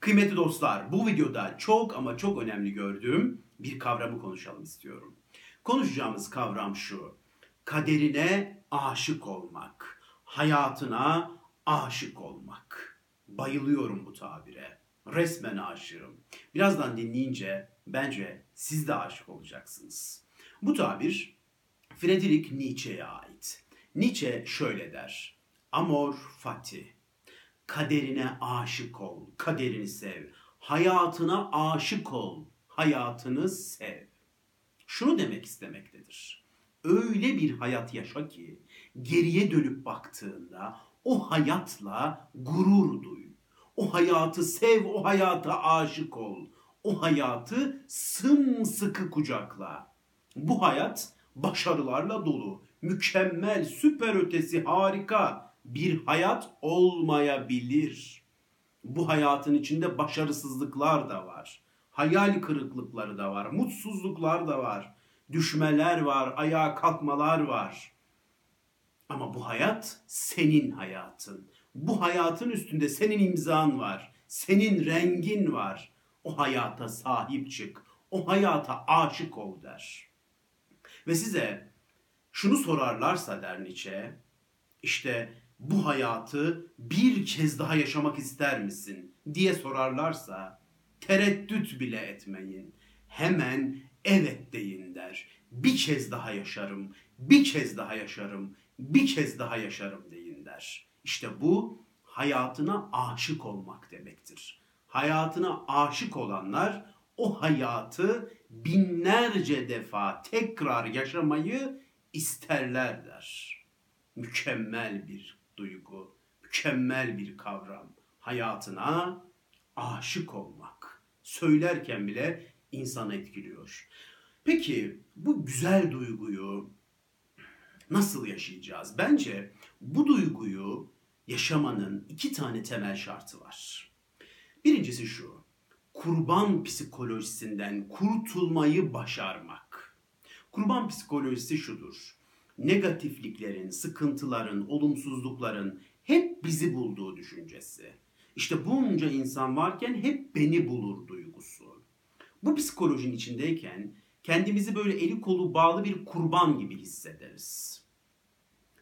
Kıymetli dostlar, bu videoda çok ama çok önemli gördüğüm bir kavramı konuşalım istiyorum. Konuşacağımız kavram şu. Kaderine aşık olmak, hayatına aşık olmak. Bayılıyorum bu tabire. Resmen aşığım. Birazdan dinleyince bence siz de aşık olacaksınız. Bu tabir Friedrich Nietzsche'ye ait. Nietzsche şöyle der. Amor fati. Kaderine aşık ol, kaderini sev. Hayatına aşık ol, hayatını sev. Şunu demek istemektedir. Öyle bir hayat yaşa ki geriye dönüp baktığında o hayatla gurur duy. O hayatı sev, o hayata aşık ol. O hayatı sımsıkı kucakla. Bu hayat başarılarla dolu, mükemmel, süper ötesi, harika bir hayat olmayabilir. Bu hayatın içinde başarısızlıklar da var. Hayal kırıklıkları da var, mutsuzluklar da var. Düşmeler var, ayağa kalkmalar var. Ama bu hayat senin hayatın. Bu hayatın üstünde senin imzan var. Senin rengin var. O hayata sahip çık. O hayata aşık ol der. Ve size şunu sorarlarsa der Nietzsche, işte bu hayatı bir kez daha yaşamak ister misin diye sorarlarsa tereddüt bile etmeyin. Hemen evet deyin der. Bir kez daha yaşarım, bir kez daha yaşarım, bir kez daha yaşarım deyin der. İşte bu hayatına aşık olmak demektir. Hayatına aşık olanlar o hayatı binlerce defa tekrar yaşamayı isterler der. Mükemmel bir duygu, mükemmel bir kavram. Hayatına aşık olmak. Söylerken bile insanı etkiliyor. Peki bu güzel duyguyu nasıl yaşayacağız? Bence bu duyguyu yaşamanın iki tane temel şartı var. Birincisi şu. Kurban psikolojisinden kurtulmayı başarmak. Kurban psikolojisi şudur. Negatifliklerin, sıkıntıların, olumsuzlukların hep bizi bulduğu düşüncesi. İşte bunca insan varken hep beni bulur duygusu. Bu psikolojinin içindeyken kendimizi böyle eli kolu bağlı bir kurban gibi hissederiz.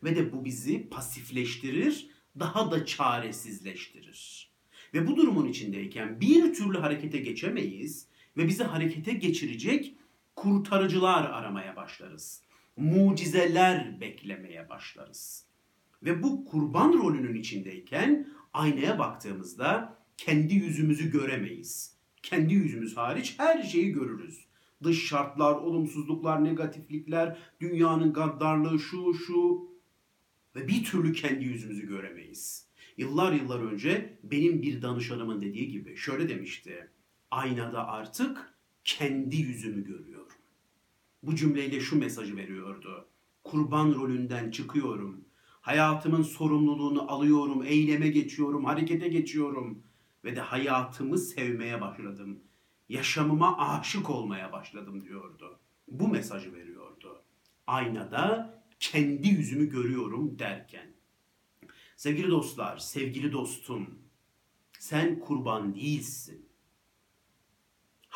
Ve de bu bizi pasifleştirir, daha da çaresizleştirir. Ve bu durumun içindeyken bir türlü harekete geçemeyiz ve bizi harekete geçirecek kurtarıcılar aramaya başlarız. Mucizeler beklemeye başlarız. Ve bu kurban rolünün içindeyken aynaya baktığımızda kendi yüzümüzü göremeyiz. Kendi yüzümüz hariç her şeyi görürüz. Dış şartlar, olumsuzluklar, negatiflikler, dünyanın gaddarlığı, şu şu ve bir türlü kendi yüzümüzü göremeyiz. Yıllar yıllar önce benim bir danışanımın dediği gibi şöyle demişti. Aynada artık kendi yüzümü görüyorum. Bu cümleyle şu mesajı veriyordu. Kurban rolünden çıkıyorum. Hayatımın sorumluluğunu alıyorum, eyleme geçiyorum, harekete geçiyorum ve de hayatımı sevmeye başladım. Yaşamıma aşık olmaya başladım diyordu. Bu mesajı veriyordu. Aynada kendi yüzümü görüyorum derken. Sevgili dostlar, sevgili dostum, sen kurban değilsin.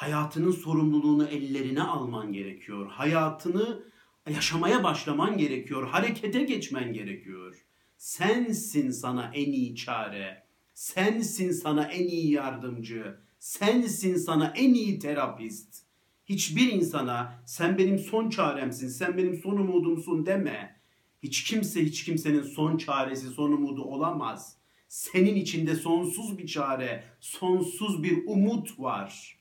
Hayatının sorumluluğunu ellerine alman gerekiyor. Hayatını yaşamaya başlaman gerekiyor. Harekete geçmen gerekiyor. Sensin sana en iyi çare. Sensin sana en iyi yardımcı. Sensin sana en iyi terapist. Hiçbir insana sen benim son çaremsin, sen benim son umudumsun deme. Hiç kimse hiç kimsenin son çaresi, son umudu olamaz. Senin içinde sonsuz bir çare, sonsuz bir umut var.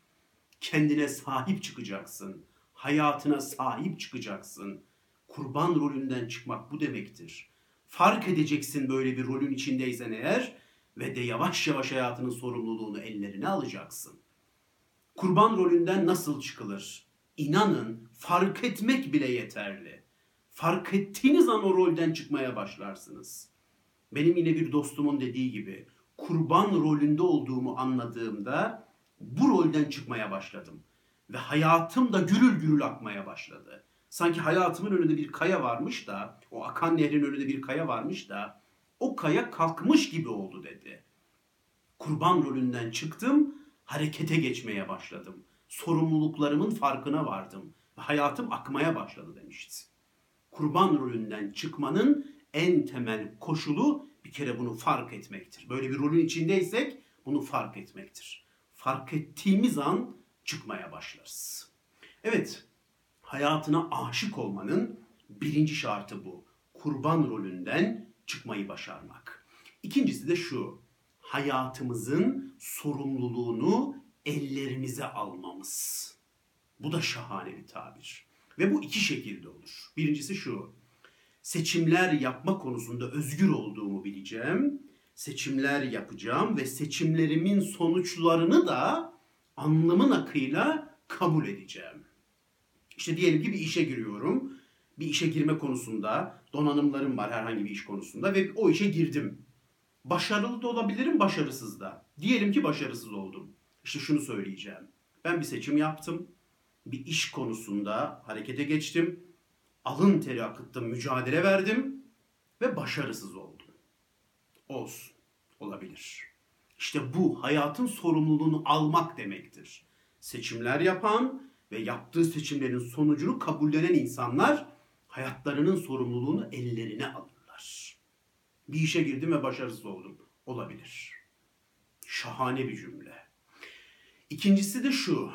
Kendine sahip çıkacaksın. Hayatına sahip çıkacaksın. Kurban rolünden çıkmak bu demektir. Fark edeceksin böyle bir rolün içindeysen eğer ve de yavaş yavaş hayatının sorumluluğunu ellerine alacaksın. Kurban rolünden nasıl çıkılır? İnanın fark etmek bile yeterli. Fark ettiğiniz an o rolden çıkmaya başlarsınız. Benim yine bir dostumun dediği gibi kurban rolünde olduğumu anladığımda bu rolden çıkmaya başladım. Ve hayatım da gürül gürül akmaya başladı. Sanki hayatımın önünde bir kaya varmış da, o akan nehrin önünde bir kaya varmış da, o kaya kalkmış gibi oldu dedi. Kurban rolünden çıktım, harekete geçmeye başladım. Sorumluluklarımın farkına vardım ve hayatım akmaya başladı demişti. Kurban rolünden çıkmanın en temel koşulu bir kere bunu fark etmektir. Böyle bir rolün içindeysek bunu fark etmektir. Fark ettiğimiz an çıkmaya başlarız. Evet, hayatına aşık olmanın birinci şartı bu. Kurban rolünden çıkmayı başarmak. İkincisi de şu. Hayatımızın sorumluluğunu ellerimize almamız. Bu da şahane bir tabir. Ve bu iki şekilde olur. Birincisi şu. Seçimler yapma konusunda özgür olduğumu bileceğim. Seçimler yapacağım ve seçimlerimin sonuçlarını da anlamın akıyla kabul edeceğim. İşte diyelim ki bir işe giriyorum. Bir işe girme konusunda donanımlarım var herhangi bir iş konusunda ve o işe girdim. Başarılı da olabilirim, başarısız da. Diyelim ki başarısız oldum. İşte şunu söyleyeceğim. Ben bir seçim yaptım. Bir iş konusunda harekete geçtim. Alın teri akıttım, mücadele verdim ve başarısız oldum. Olsun, olabilir. İşte bu hayatın sorumluluğunu almak demektir. Seçimler yapan ve yaptığı seçimlerin sonucunu kabullenen insanlar hayatlarının sorumluluğunu ellerine alırlar. Bir işe girdim ve başarısız oldum. Olabilir. Şahane bir cümle. İkincisi de şu.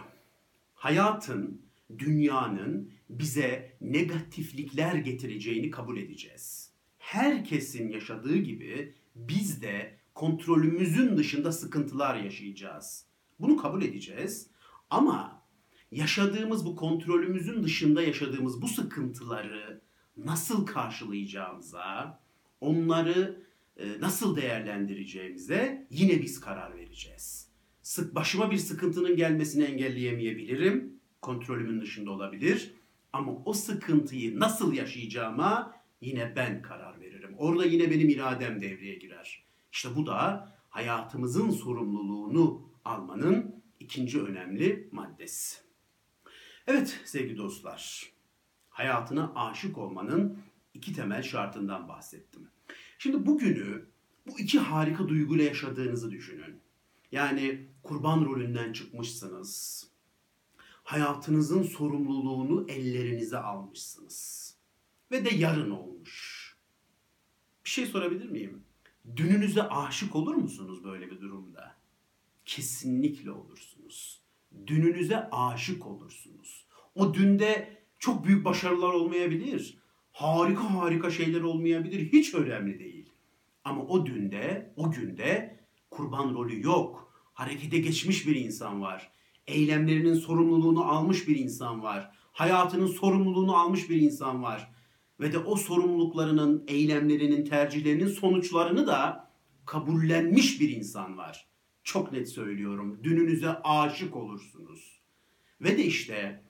Hayatın, dünyanın bize negatiflikler getireceğini kabul edeceğiz. Herkesin yaşadığı gibi biz de kontrolümüzün dışında sıkıntılar yaşayacağız. Bunu kabul edeceğiz. Ama yaşadığımız bu kontrolümüzün dışında yaşadığımız bu sıkıntıları nasıl karşılayacağımıza, onları e, nasıl değerlendireceğimize yine biz karar vereceğiz. Sık başıma bir sıkıntının gelmesini engelleyemeyebilirim. Kontrolümün dışında olabilir. Ama o sıkıntıyı nasıl yaşayacağıma yine ben karar veririm. Orada yine benim iradem devreye girer. İşte bu da hayatımızın sorumluluğunu almanın ikinci önemli maddesi. Evet sevgili dostlar, hayatına aşık olmanın iki temel şartından bahsettim. Şimdi bugünü bu iki harika duyguyla yaşadığınızı düşünün. Yani kurban rolünden çıkmışsınız. Hayatınızın sorumluluğunu ellerinize almışsınız. Ve de yarın olmuş. Bir şey sorabilir miyim? Dününüze aşık olur musunuz böyle bir durumda? Kesinlikle olursunuz. Dününüze aşık olursunuz. O dünde çok büyük başarılar olmayabilir. Harika harika şeyler olmayabilir. Hiç önemli değil. Ama o dünde, o günde kurban rolü yok. Harekete geçmiş bir insan var. Eylemlerinin sorumluluğunu almış bir insan var. Hayatının sorumluluğunu almış bir insan var. Ve de o sorumluluklarının, eylemlerinin, tercihlerinin sonuçlarını da kabullenmiş bir insan var. Çok net söylüyorum. Dününüze aşık olursunuz. Ve de işte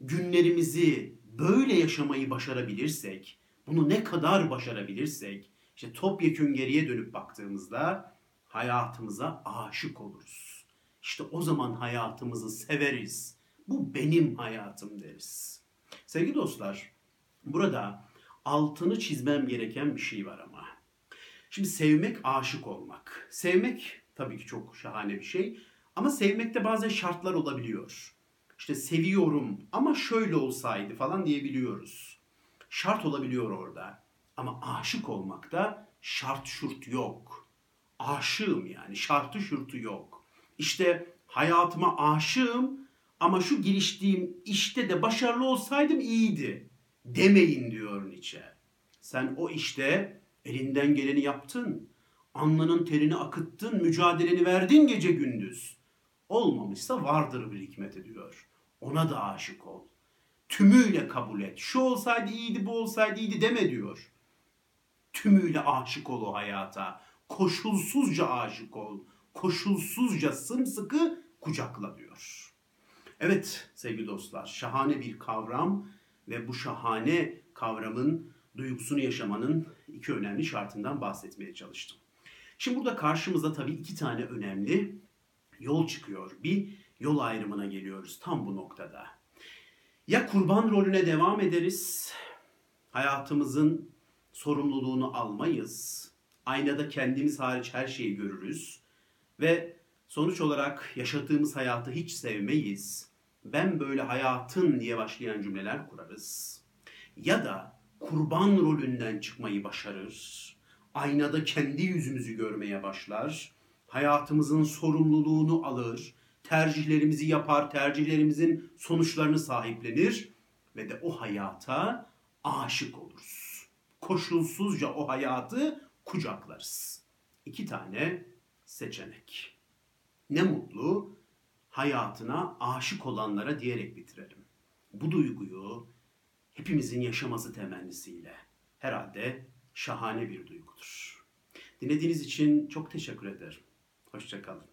günlerimizi böyle yaşamayı başarabilirsek, bunu ne kadar başarabilirsek, işte topyekün geriye dönüp baktığımızda hayatımıza aşık oluruz. İşte o zaman hayatımızı severiz. Bu benim hayatım deriz. Sevgili dostlar, burada altını çizmem gereken bir şey var ama. Şimdi sevmek aşık olmak. Sevmek tabii ki çok şahane bir şey. Ama sevmekte bazen şartlar olabiliyor. İşte seviyorum ama şöyle olsaydı falan diyebiliyoruz. Şart olabiliyor orada. Ama aşık olmakta şart şurt yok. Aşığım yani şartı şurtu yok. İşte hayatıma aşığım ama şu giriştiğim işte de başarılı olsaydım iyiydi. Demeyin diyor Nietzsche. Sen o işte elinden geleni yaptın. Alnının terini akıttın, mücadeleni verdin gece gündüz. Olmamışsa vardır bir hikmet ediyor. Ona da aşık ol. Tümüyle kabul et. Şu olsaydı iyiydi, bu olsaydı iyiydi deme diyor. Tümüyle aşık ol o hayata. Koşulsuzca aşık ol. Koşulsuzca sımsıkı kucakla diyor. Evet sevgili dostlar, şahane bir kavram ve bu şahane kavramın duygusunu yaşamanın iki önemli şartından bahsetmeye çalıştım. Şimdi burada karşımıza tabii iki tane önemli yol çıkıyor. Bir yol ayrımına geliyoruz tam bu noktada. Ya kurban rolüne devam ederiz, hayatımızın sorumluluğunu almayız, aynada kendimiz hariç her şeyi görürüz Ve sonuç olarak yaşadığımız hayatı hiç sevmeyiz. Ben böyle hayatın diye başlayan cümleler kurarız. Ya da kurban rolünden çıkmayı başarır. Aynada kendi yüzümüzü görmeye başlar. Hayatımızın sorumluluğunu alır. Tercihlerimizi yapar, tercihlerimizin sonuçlarını sahiplenir ve de o hayata aşık oluruz. Koşulsuzca o hayatı kucaklarız. İki tane seçenek. Ne mutlu hayatına aşık olanlara diyerek bitirelim. Bu duyguyu hepimizin yaşaması temennisiyle herhalde şahane bir duygudur. Dinlediğiniz için çok teşekkür ederim. Hoşçakalın.